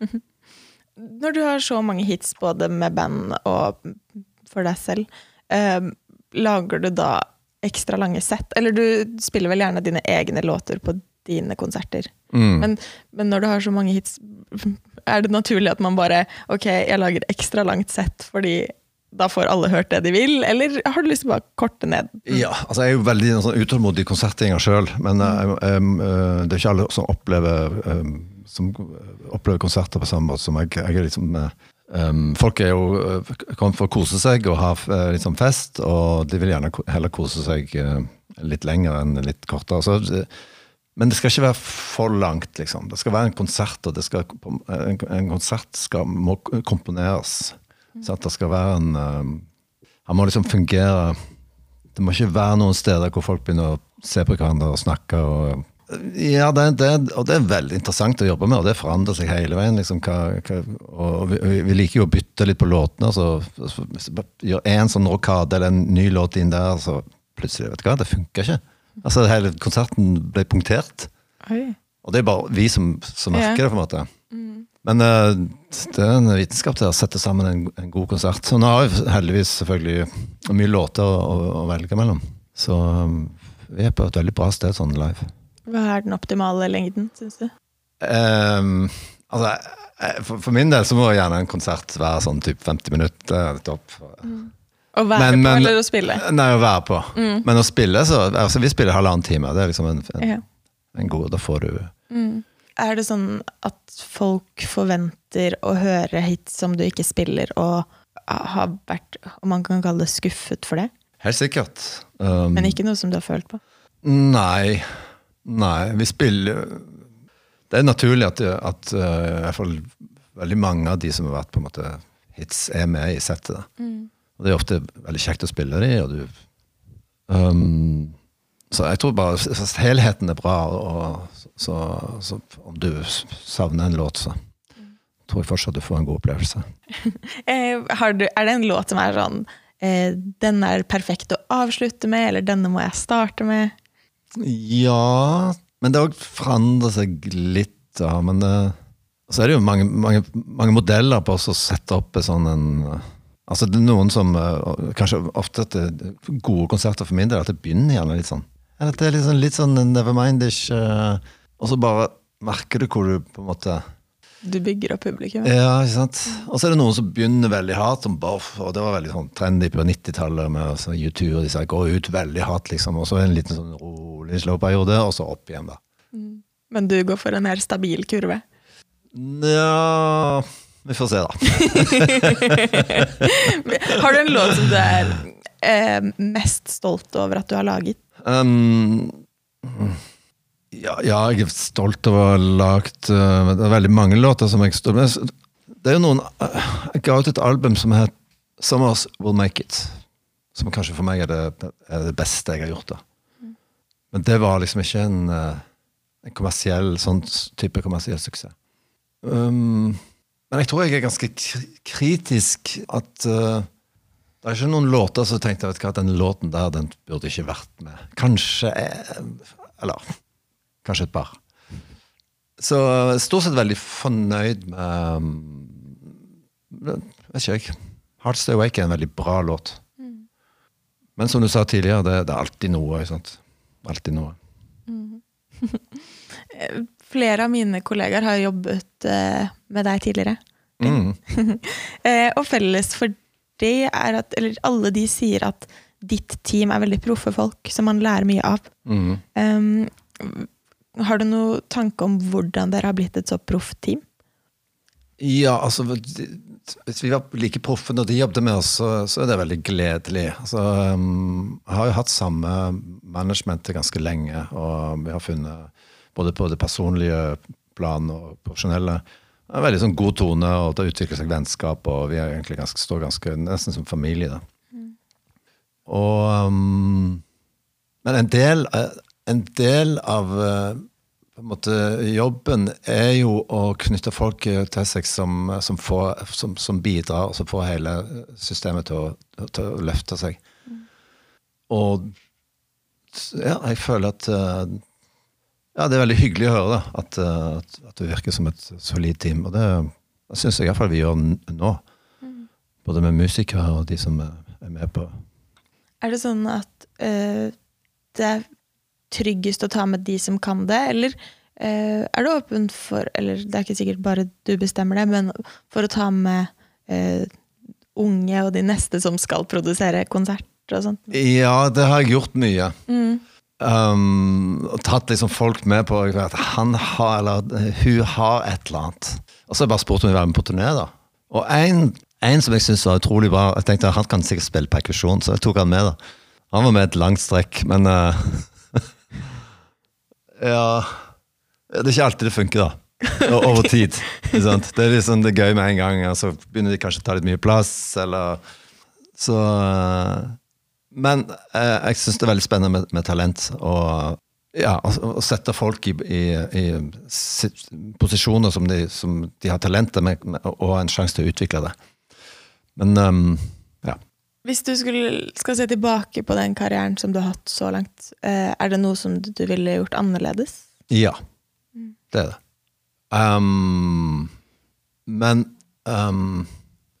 Speaker 2: [laughs]
Speaker 1: Når du har så mange hits både med band og for deg selv, eh, lager du da ekstra lange sett? Eller du spiller vel gjerne dine egne låter på dine konserter.
Speaker 2: Mm.
Speaker 1: Men, men når du har så mange hits, er det naturlig at man bare Ok, jeg lager ekstra langt sett fordi da får alle hørt det de vil, eller har du lyst til å bare korte ned?
Speaker 2: Ja, altså jeg er jo veldig sånn utålmodig konsertgjenger sjøl, men mm. em, eh, det er ikke alle som opplever, em, som opplever konserter på samme måte som jeg. jeg er liksom, eh, em, folk er jo eh, kommet for å kose seg og ha sånn fest, og de vil gjerne heller kose seg eh, litt lenger enn litt kortere. Så, men det skal ikke være for langt, liksom. Det skal være en konsert, og det skal, en, en konsert skal, må komponeres. Så at det skal være en um, Han må liksom fungere Det må ikke være noen steder hvor folk begynner å se på hverandre og snakke. Og, ja, det, det, og det er veldig interessant å jobbe med, og det forandrer seg hele veien. Liksom, hva, hva, og vi, vi liker jo å bytte litt på låtene. Så, så bare gjør én sånn rokade eller en ny låt inn der, så plutselig vet du hva, det funker ikke. Altså, Hele konserten ble punktert.
Speaker 1: Oi.
Speaker 2: Og det er bare vi som, som merker
Speaker 1: Ja.
Speaker 2: det, på en måte. Men eh, det er en vitenskap til å sette sammen en, en god konsert. Så nå har vi heldigvis selvfølgelig mye låter å, å velge mellom. Så um, vi er på et veldig bra sted sånn live.
Speaker 1: Hva er den optimale lengden, syns du?
Speaker 2: Um, altså, eh, for, for min del så må gjerne en konsert være sånn typ 50 minutter. Topp. Mm.
Speaker 1: Å være
Speaker 2: Men-
Speaker 1: på
Speaker 2: men-
Speaker 1: eller å spille?
Speaker 2: Nei, å være på. Men å spille, så altså, Vi spiller halvannen time. Det er liksom en, en,
Speaker 1: Ja.
Speaker 2: en god Da får du
Speaker 1: Er det sånn at folk forventer å høre hits som du ikke spiller, og har vært, om man kan kalle det skuffet for det?
Speaker 2: Helt sikkert. Um,
Speaker 1: Men ikke noe som du har følt på?
Speaker 2: Nei. Nei, vi spiller Det er naturlig at, at uh, i hvert fall veldig mange av de som har vært på en måte hits, er med i settet. Mm. Og det er ofte veldig kjekt å spille de, og du um, Så jeg tror bare helheten er bra, og så, så om du savner en låt, så tror jeg fortsatt du får en god opplevelse. [laughs]
Speaker 1: Eh, har du, er det en låt som er sånn eh, Den er perfekt å avslutte med, eller denne må jeg starte med?
Speaker 2: Ja Men det òg forandrer seg litt, da. Men det, så er det jo mange, mange, mange modeller på oss å sette opp sånn en eh, Altså det er noen som eh, Kanskje ofte at det, gode konserter for min del, at det begynner gjerne litt sånn. Eller at det er litt sånn, litt sånn nevermindish. eh, og så bare merker du hvor du på en måte
Speaker 1: Du bygger opp publikum.
Speaker 2: Ja, ikke sant? Og så er det noen som begynner veldig hardt, som Boff, og det var veldig sånn trendy på 90-tallet med altså, U2, og disse går ut veldig hardt, liksom, og så en liten sånn rolig slow periode, og så opp igjen, da.
Speaker 1: Men du går for en mer stabil kurve.
Speaker 2: Ja Vi får se, da. [laughs]
Speaker 1: Har du en låt som du er eh, mest stolt over at du har laget?
Speaker 2: Um, ja, ja, jeg er stolt over å ha lagd uh, Det er veldig mange låter som jeg står med. Det er jo noen uh, Jeg ga ut et album som het 'Summers Will Make It'. Som kanskje for meg er det, er det beste jeg har gjort. da. Men det var liksom ikke en, uh, en kommersiell sånn type kommersiell suksess. Um, men jeg tror jeg er ganske kritisk at det er ikke noen låter som tenkte jeg vet hva, den låten der den burde ikke vært med. Kanskje eh, Eller kanskje et par. Så stort sett veldig fornøyd med um, Vet ikke jeg. Heart Stay Awake er en veldig bra låt. Men som du sa tidligere, det, det er alltid noe. Ikke sant? Alltid noe. [laughs]
Speaker 1: Flere av mine kollegaer har jobbet uh, med deg tidligere.
Speaker 2: Mm.
Speaker 1: uh, [laughs] og felles for det er at Eller alle de sier at ditt team er veldig proffe folk som man lærer mye av.
Speaker 2: Mm.
Speaker 1: Um, har du noen tanke om hvordan dere har blitt et så proft team?
Speaker 2: Ja, altså Hvis vi var like proffe når de jobbet med oss, så, så er det veldig gledelig. Altså, um, jeg har jo hatt samme managementet ganske lenge, og vi har funnet både på det personlige plan og profesjonelle en veldig sånn god tone, og det utvikler seg vennskap, og vi er egentlig ganske, står ganske nesten som familie. da. Og um, Men en del, eh, en del av eh, på en måte, jobben er jo å knytte folk til seg som, som, får, som, som bidrar, og som får hele systemet til å, til å løfte seg. Og ja, jeg føler at eh, ja, det er veldig hyggelig å høre da, at, eh, at, at det virker som et solid team. Og det, det syns jeg iallfall vi gjør nå. nå. Både med musikere og de som er med på
Speaker 1: Er det sånn at eh, det er tryggest å ta med de som kan det, eller uh, er du åpen for Eller det er ikke sikkert bare du bestemmer det, men for å ta med uh, unge og de neste som skal produsere konsert og sånt?
Speaker 2: Ja, det har jeg gjort mye.
Speaker 1: Mm.
Speaker 2: Um, og tatt liksom folk med på at han har, eller hun har et eller annet. Og så har jeg bare spurt om hun vil være med på turné. da. Og en, en som jeg syntes var utrolig bra, jeg tenkte han kan sikkert spille perkusjon, så jeg tok han med. da. Han var med et langt strekk, men eh, Ja Det er ikke alltid det funker, da. Over tid. Det er liksom det er gøy med en gang, og så begynner de kanskje å ta litt mye plass, eller Så eh, Men eh, jeg syns det er veldig spennende med, med talent. Og ja, å, sette folk i, i, i posisjoner som de, som de har talenter med, og en sjanse til å utvikle det. Men ja.
Speaker 1: Hvis du skulle, skal se tilbake på den karrieren som du har hatt så langt, eh, er det noe som du, ville gjort annerledes?
Speaker 2: Ja. Det er det. Um, men um?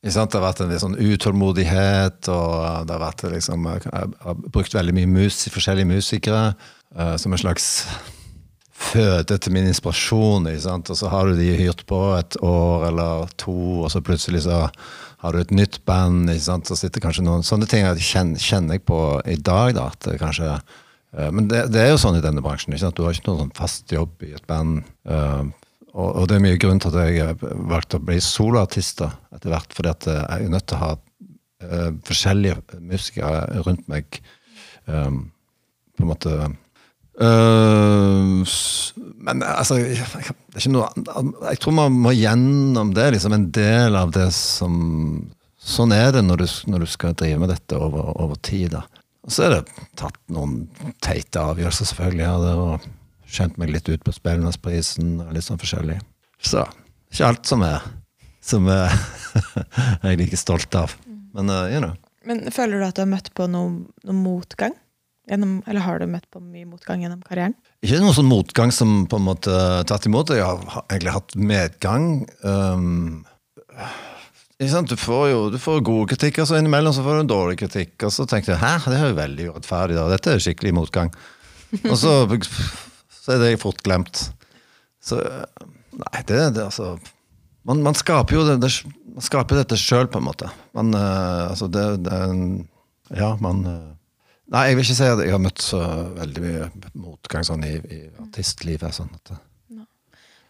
Speaker 2: Det har vært en litt sånn utålmodighet, og det har vært liksom Jeg har brukt veldig mye mus, forskjellige musikere uh, som en slags føde til min inspirasjon. Og så har du de hyrt på et år eller to, og så plutselig så har du et nytt band. Så sitter kanskje noen Sånne ting kjenner, kjenner jeg på i dag. da, at kanskje eh, Men det, det er jo sånn i denne bransjen. ikke sant? Du har ikke noen sånn fast jobb i et band. Uh, og, og det er mye grunn til at jeg valgte å bli soloartist etter hvert. fordi at eh, jeg er nødt til å ha uh, forskjellige musikere rundt meg. Um, på en måte Eh, men altså jeg, jeg- det er ikke noe Jeg tror man må gjennom det. liksom En del av det som Sånn er det når du, når du skal drive med dette over, over tid. da. Og så er det tatt noen teite avgjørelser, selvfølgelig. Jeg hadde og skjønt meg litt ut på Spellemannsprisen og litt sånn forskjellig. Så ikke alt som er som er [laughs] jeg er like stolt av. Men uh, you know.
Speaker 1: Men føler du at du har møtt på noe, noe motgang? Gjennom, eller har du møtt på mye motgang gjennom karrieren?
Speaker 2: Ikke noen sånn motgang som på en måte tatt imot. Jeg har egentlig hatt medgang. Um? Du får jo du får gode kritikker, så innimellom så får du en dårlig kritikk. Og så tenkte jeg hæ, det er jo veldig urettferdig. da, Dette er skikkelig motgang. Og så, så er det fort glemt. Så Nei, det, det altså man, man skaper jo det, det, man skaper dette sjøl, på en måte. Man, eh, altså det, det er Ja, man eh, Nei, jeg vil ikke si at jeg har møtt så veldig mye motgang sånn i, i artistlivet. Sånn at,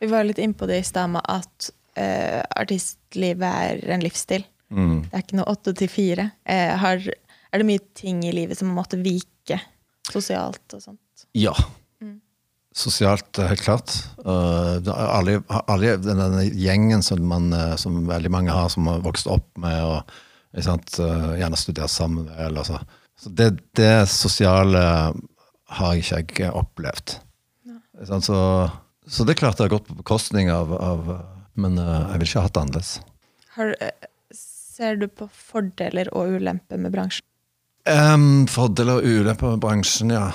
Speaker 1: Vi var litt innpå det i stad med at uh, artistlivet er en livsstil.
Speaker 2: mm.
Speaker 1: Det er ikke noe åtte til fire. Eh, har, er det mye ting i livet som måtte vike sosialt og sånt?
Speaker 2: Ja. Sosialt, eh, helt klart. Uh, alle, alle denne, gjengen som, man, som veldig mange har, som har vokst opp med og sant, uh, gjerne studert sammen med. Eller så. Så det, det sosiale har ikke jeg opplevd. Så, så det klart det har gått på bekostning av, av Men eh, jeg vil ikke ha hatt det annerledes.
Speaker 1: Har, eh, ser du på fordeler og ulemper med bransjen?
Speaker 2: Um, fordeler og ulemper med bransjen, ja.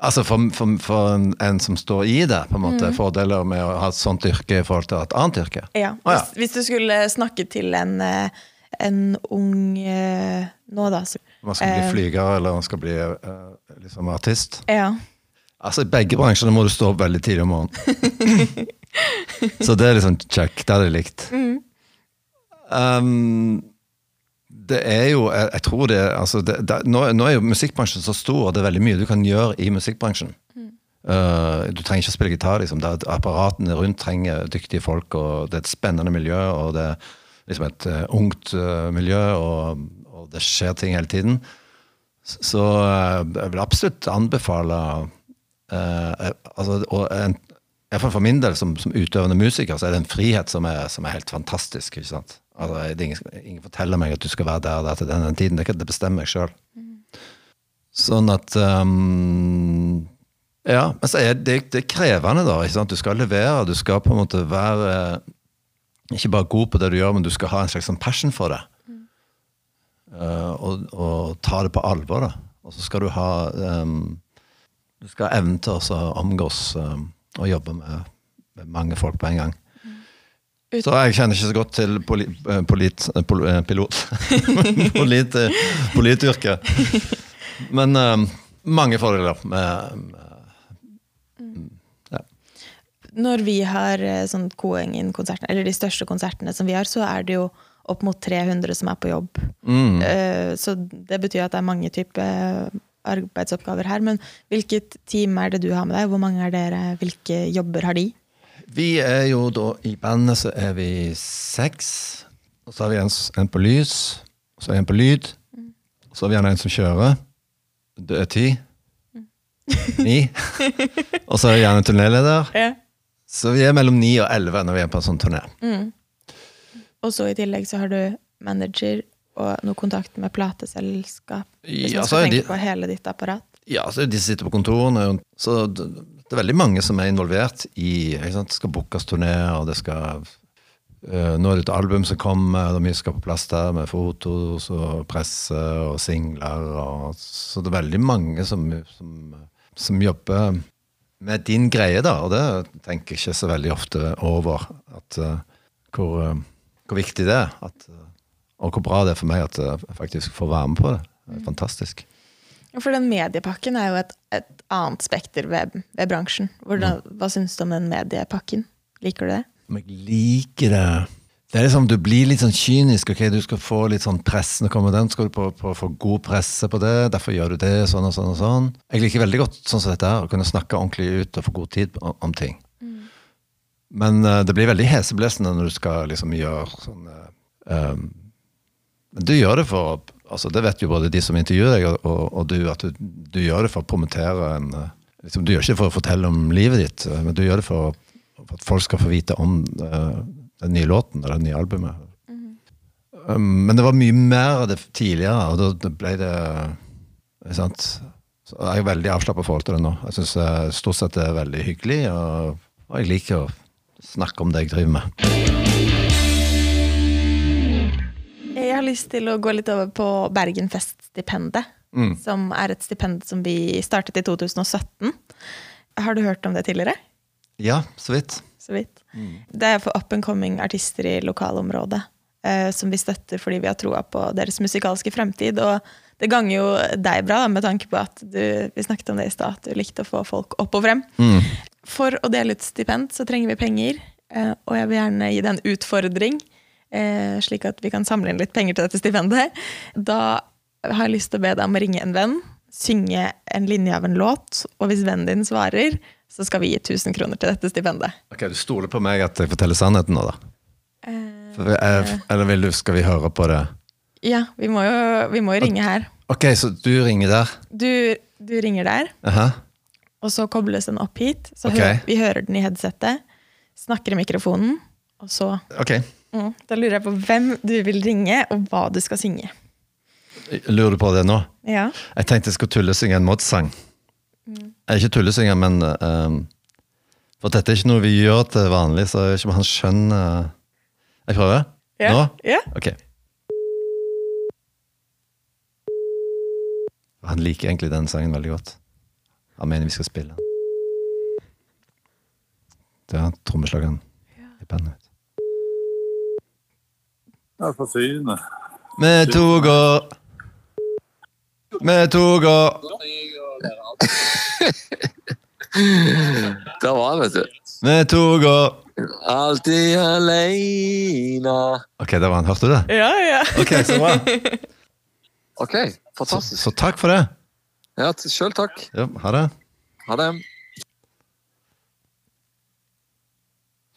Speaker 2: Altså For, for, for en, en som står i det, på en måte, fordeler med å ha et sånt yrke i forhold til et annet yrke.
Speaker 1: Ja.
Speaker 2: ah, ja.
Speaker 1: Hvis, hvis du skulle snakke til en, eh, en ung nå, da,
Speaker 2: man skal bli
Speaker 1: Eh.
Speaker 2: flyger eller man skal bli eh, liksom artist.
Speaker 1: Ja.
Speaker 2: Altså, I begge bransjene må du stå opp veldig tidlig om morgenen. [laughs] så det er liksom check. Det hadde jeg likt. Um, det er jo Jeg, jeg tror det, altså det, det nå, nå er jo musikkbransjen så stor, og det er veldig mye du kan gjøre i musikkbransjen. Uh, du trenger ikke å spille gitar. liksom. Det apparatene rundt trenger dyktige folk, og det er et spennende miljø. og det er liksom et uh, ungt uh, miljø, og, og det skjer ting hele tiden. Så uh, jeg vil absolutt anbefale uh, altså, og en, For min del, som, som utøvende musiker, så er det en frihet som er, som er helt fantastisk. ikke sant? Altså, ingen, ingen forteller meg at du skal være der der til den, den tiden. Det, det bestemmer jeg sjøl. Sånn at um, Ja, men så er det, det er krevende, da. ikke sant? Du skal levere. Du skal på en måte være ikke bare god på det du gjør, men du skal ha en slags sånn passion for det. Uh, og, og ta det på alvor. da. Og så skal du ha um, Du skal ha evnen til å omgås um, og jobbe med, med mange folk på en gang.
Speaker 1: Uten.
Speaker 2: Så jeg kjenner ikke så godt til poli, eh, polit, eh, pol, eh, pilot [laughs] Polit, eh, Polityrket. Men um, mange fordeler med, med ja.
Speaker 1: Når vi har eh, sånn Koengen-konsertene, eller de største konsertene som vi har, så er det jo opp mot 300 som er på jobb.
Speaker 2: mm.
Speaker 1: Eh, Så det betyr at det er mange typer arbeidsoppgaver her. Men hvilket team er det du har med deg? Hvor mange er dere? Hvilke jobber har de?
Speaker 2: Vi er jo da I bandet så er vi seks. Og så har vi en, en på lys, og så er vi en på lyd. Og så har vi gjerne en som kjører. Det er ti. Ni. [laughs] Og så er det gjerne en turnéleder.
Speaker 1: Ja.
Speaker 2: Så vi er mellom ni og elleve når vi er på en sånn turné.
Speaker 1: Og så i tillegg så har du manager og noe kontakt med plateselskap. Hvis
Speaker 2: Ja,
Speaker 1: man skal
Speaker 2: tenke de-
Speaker 1: på hele ditt apparat.
Speaker 2: Ja, så de sitter på kontorene. Så det, det er veldig mange som er involvert i ikke sant? Det skal bookes turneer, og det skal øh, Nå er det et album som kommer, og mye skal på plass der med fotos og presse og singler. Og, så det er veldig mange som, som, som jobber med din greie, da. Og det tenker jeg ikke så veldig ofte over. At, uh, hvor, øh, hvor viktig det er. At, øh, og hvor bra det er for meg at jeg faktisk får være med på det. Det er fantastisk.
Speaker 1: For den mediepakken er jo et, et annet spekter ved, ved bransjen. Hvordan, Hva syns du om den mediepakken? Liker du det?
Speaker 2: Om jeg liker det Det er liksom, Du blir litt sånn kynisk. ok, Du skal få litt sånn press. Nå kommer den, skal du på, på, få god presse på det. Derfor gjør du det, sånn og sånn og sånn. Jeg liker veldig godt sånn som dette her, å kunne snakke ordentlig ut og få god tid om, om ting. Men uh, det blir veldig heseblesende når du skal liksom gjøre sånn um, du gjør det for altså Det vet jo både de som intervjuer deg, og, og, og du, at du, du gjør det for å promotere en eh, liksom, Du gjør ikke det for å fortelle om livet ditt, men du gjør det for, for at folk skal få vite om uh, den nye låten eller det nye albumet. Um, men det var mye mer av det tidligere, og da ble det sant? Så jeg er veldig avslappa forhold til det nå. Jeg syns stort sett det er veldig hyggelig, og, og jeg liker å snakke om det jeg driver med.
Speaker 1: Jeg har lyst til å gå litt over på Bergenfest-stipendet. Som er et stipend som vi startet i 2017. Har du hørt om det tidligere?
Speaker 2: Ja, så vidt.
Speaker 1: Så vidt. Det er for up and coming artister i lokalområdet. Eh, som vi støtter fordi vi har troa på deres musikalske fremtid. Og det ganger jo deg bra, da, med tanke på at du, vi snakket om det i stad, at du likte å få folk opp og frem. For å dele ut stipend så trenger vi penger, eh, og jeg vil gjerne gi deg en utfordring. Eh, slik at vi kan samle inn litt penger til dette stipendet. Da har jeg lyst til å be deg om å ringe en venn, synge en linje av en låt, og hvis vennen din svarer, så skal vi gi 1000 kroner til dette stipendet.
Speaker 2: Ok, Du stoler på meg at jeg forteller sannheten nå, da?
Speaker 1: Eh,
Speaker 2: jeg, eller vil du, skal vi høre på det?
Speaker 1: Ja, vi må jo, vi må jo ringe her.
Speaker 2: Ok, så du ringer der?
Speaker 1: Du, du ringer der,
Speaker 2: Aha.
Speaker 1: Og så kobles den opp hit. Så
Speaker 2: okay.
Speaker 1: hø vi hører den i headsetet, snakker i mikrofonen, og så
Speaker 2: okay.
Speaker 1: mm, Da lurer jeg på hvem du vil ringe, og hva du skal synge.
Speaker 2: Lurer du på det nå?
Speaker 1: Ja.
Speaker 2: Jeg tenkte jeg skulle tullesynge en Mods-sang. Er ikke tullesynger, men ehm, For dette er ikke noe vi gjør til vanlig, så jeg vet ikke om han skjønner Jeg prøver?
Speaker 1: Ja.
Speaker 2: Nå?
Speaker 1: Ja.
Speaker 2: Ok. Han liker egentlig den sangen veldig godt. Han mener vi skal spille den. Det er trommeslageren i bandet.
Speaker 3: Ja, for syne.
Speaker 2: Vi to går Med to og [laughs]
Speaker 3: Der var han, vet du.
Speaker 2: Med to og
Speaker 3: Alltid aleine.
Speaker 2: Ok, der var han. Hørte du det?
Speaker 1: Ja, ja.
Speaker 2: Ok, så bra. [laughs]
Speaker 3: Ok,
Speaker 2: Så,
Speaker 3: fantastisk.
Speaker 2: så takk for det.
Speaker 3: Ja, Sjøl takk.
Speaker 2: Ja, ha det.
Speaker 3: Ha det.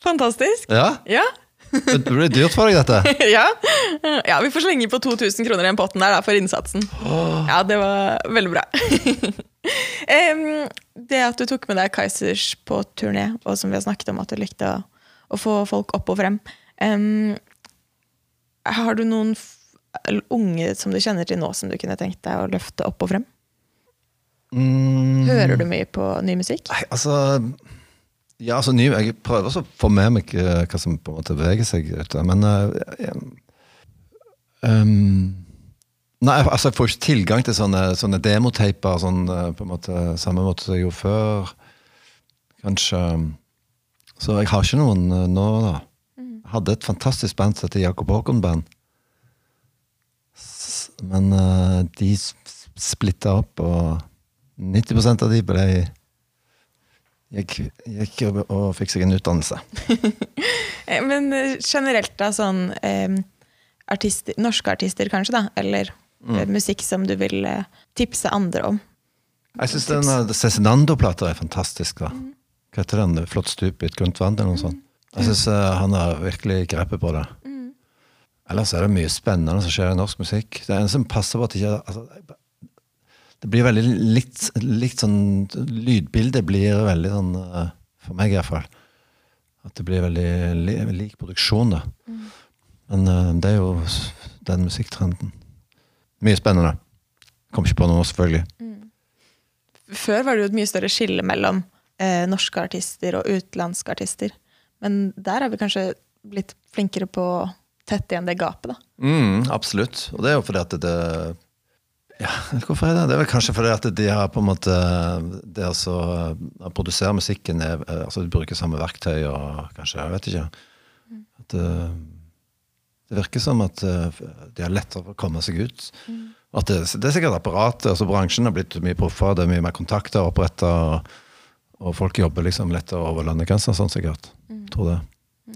Speaker 1: Fantastisk.
Speaker 2: Ja,
Speaker 1: Ja.
Speaker 2: det blir dyrt for deg, dette. [laughs]
Speaker 1: ja. ja, vi får slenge på 2000 kroner i den potten der da, for innsatsen. Ja, det var veldig bra. [laughs] um, det at du tok med deg Kaizers på turné, og som vi har snakket om at du likte å, å få folk opp og frem um, Har du noen f unge som du kjenner til nå, som du kunne tenkt deg å løfte opp og frem?
Speaker 2: Mm.
Speaker 1: Hører du mye på ny musikk?
Speaker 2: Nei, altså Ja, altså ny, Jeg prøver å få med meg eh, hva som på en måte beveger seg ute, men uh, jeg, ehm, Nei, altså jeg får ikke tilgang til sånne, sånne demoteiper sånn, eh, på en måte samme måte som jeg gjorde før. Kanskje Så jeg har ikke noen nå, da. Jeg hadde et fantastisk band som heter Jakob Håkon Band. Men uh, de splitta opp, og 90 av de ble gikk, gikk og, og fikk seg en utdannelse. [laughs]
Speaker 1: Eh, Men eh, generelt, da, sånn eh, artister, Norske artister, kanskje, da? Eller mm. musikk som du vil eh, tipse andre om?
Speaker 2: Jeg syns den uh, Cezinando-plata er fantastisk. da. Hva heter den? Flott stup i et grønt vann? eller noe sånt. Jeg syns han har virkelig grepet på det. Ellers er det mye spennende som skjer i norsk musikk. Det er en som passer på at ikke altså, Det blir veldig litt, litt sånn Lydbildet blir veldig sånn uh, For meg, iallfall. At det blir veldig lik produksjon, da. Men uh, det er jo den musikktrenden. Mye spennende. Kom ikke på noe, selvfølgelig.
Speaker 1: Før var det jo et mye større skille mellom eh, norske artister og utenlandske artister. Men der har vi kanskje blitt flinkere på å tette igjen det gapet, da.
Speaker 2: Mm, absolutt. Og det er jo fordi at det Ja, hvorfor er det? Det er vel kanskje fordi at de har på en måte Det altså Å produsere musikken er Altså de bruker samme verktøy og kanskje Jeg vet ikke. At det, det virker som at eh, de har lettere for å komme seg ut. At det, det er sikkert apparatet. altså Bransjen har blitt mye proffere, det er mye mer kontakter oppretta. Og, og folk jobber liksom lettere over landegrenser, sånn sikkert. Tror det.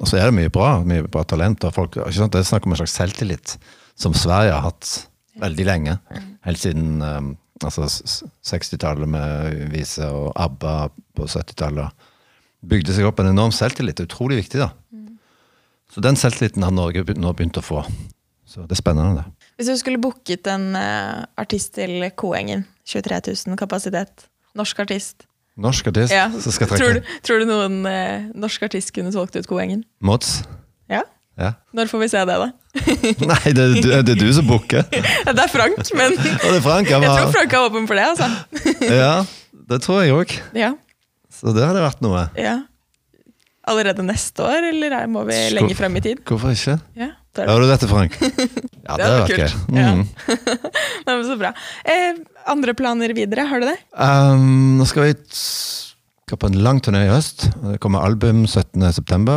Speaker 2: Og så er det mye bra, mye bra talent. og folk? Det er snakk om en slags selvtillit som Sverige har hatt veldig lenge. Helt siden um, altså, 60-tallet med Vise og ABBA på 70-tallet. Bygde seg opp en enorm selvtillit. Utrolig viktig, da. Så den selvtilliten har Norge nå begynt å få. Så det er spennende, det.
Speaker 1: Hvis du skulle booket en uh, artist til Koengen, 23 000 kapasitet, norsk artist
Speaker 2: Norsk artist
Speaker 1: ja.
Speaker 2: som skal
Speaker 1: tror,
Speaker 2: trekke
Speaker 1: du, tror du noen uh, norsk artist kunne solgt ut Koengen?
Speaker 2: Mods.
Speaker 1: Ja? Når får vi se det, da? [laughs]
Speaker 2: Nei, det er, du, det du som booker. [laughs]
Speaker 1: Det er Frank, men [laughs]
Speaker 2: er Frank.
Speaker 1: Jeg tror Frank er åpen for det, altså.
Speaker 2: ja, det tror jeg òg.
Speaker 1: Ja,
Speaker 2: Så det hadde vært noe.
Speaker 1: ja. Allerede neste år, eller er- må vi
Speaker 2: Skål.
Speaker 1: lenger frem i tid?
Speaker 2: Hvorfor ikke?
Speaker 1: Ja, det.
Speaker 2: Hører du dette, Frank? Ja, det
Speaker 1: hadde vært
Speaker 2: vært gøy.
Speaker 1: Ja.
Speaker 2: Mm.
Speaker 1: Nei, men så bra. Eh, andre planer videre, har du det?
Speaker 2: Um, nå skal vi skal på en lang turné i høst. Det kommer album 17.9.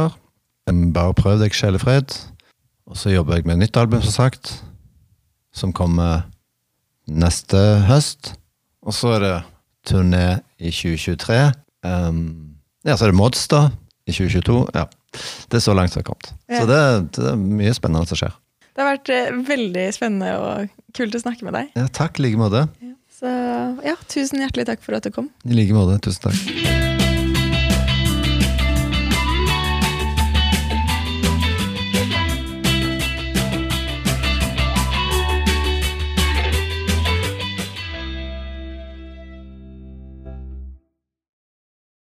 Speaker 2: Bare prøv deg, sjelefred. Og så jobber jeg med et nytt album, som sagt. Som kommer neste høst. Og så er det turné i 2023. Um, ja, så er det Mods, da. I 2022. Ja. Det er så langt som det har kommet.
Speaker 1: Ja.
Speaker 2: Så det, det er mye spennende som skjer.
Speaker 1: Det har vært eh, veldig spennende og kult å snakke med deg.
Speaker 2: Ja, takk i like måte.
Speaker 1: Så ja, tusen hjertelig takk for at du kom.
Speaker 2: I like måte. Tusen takk.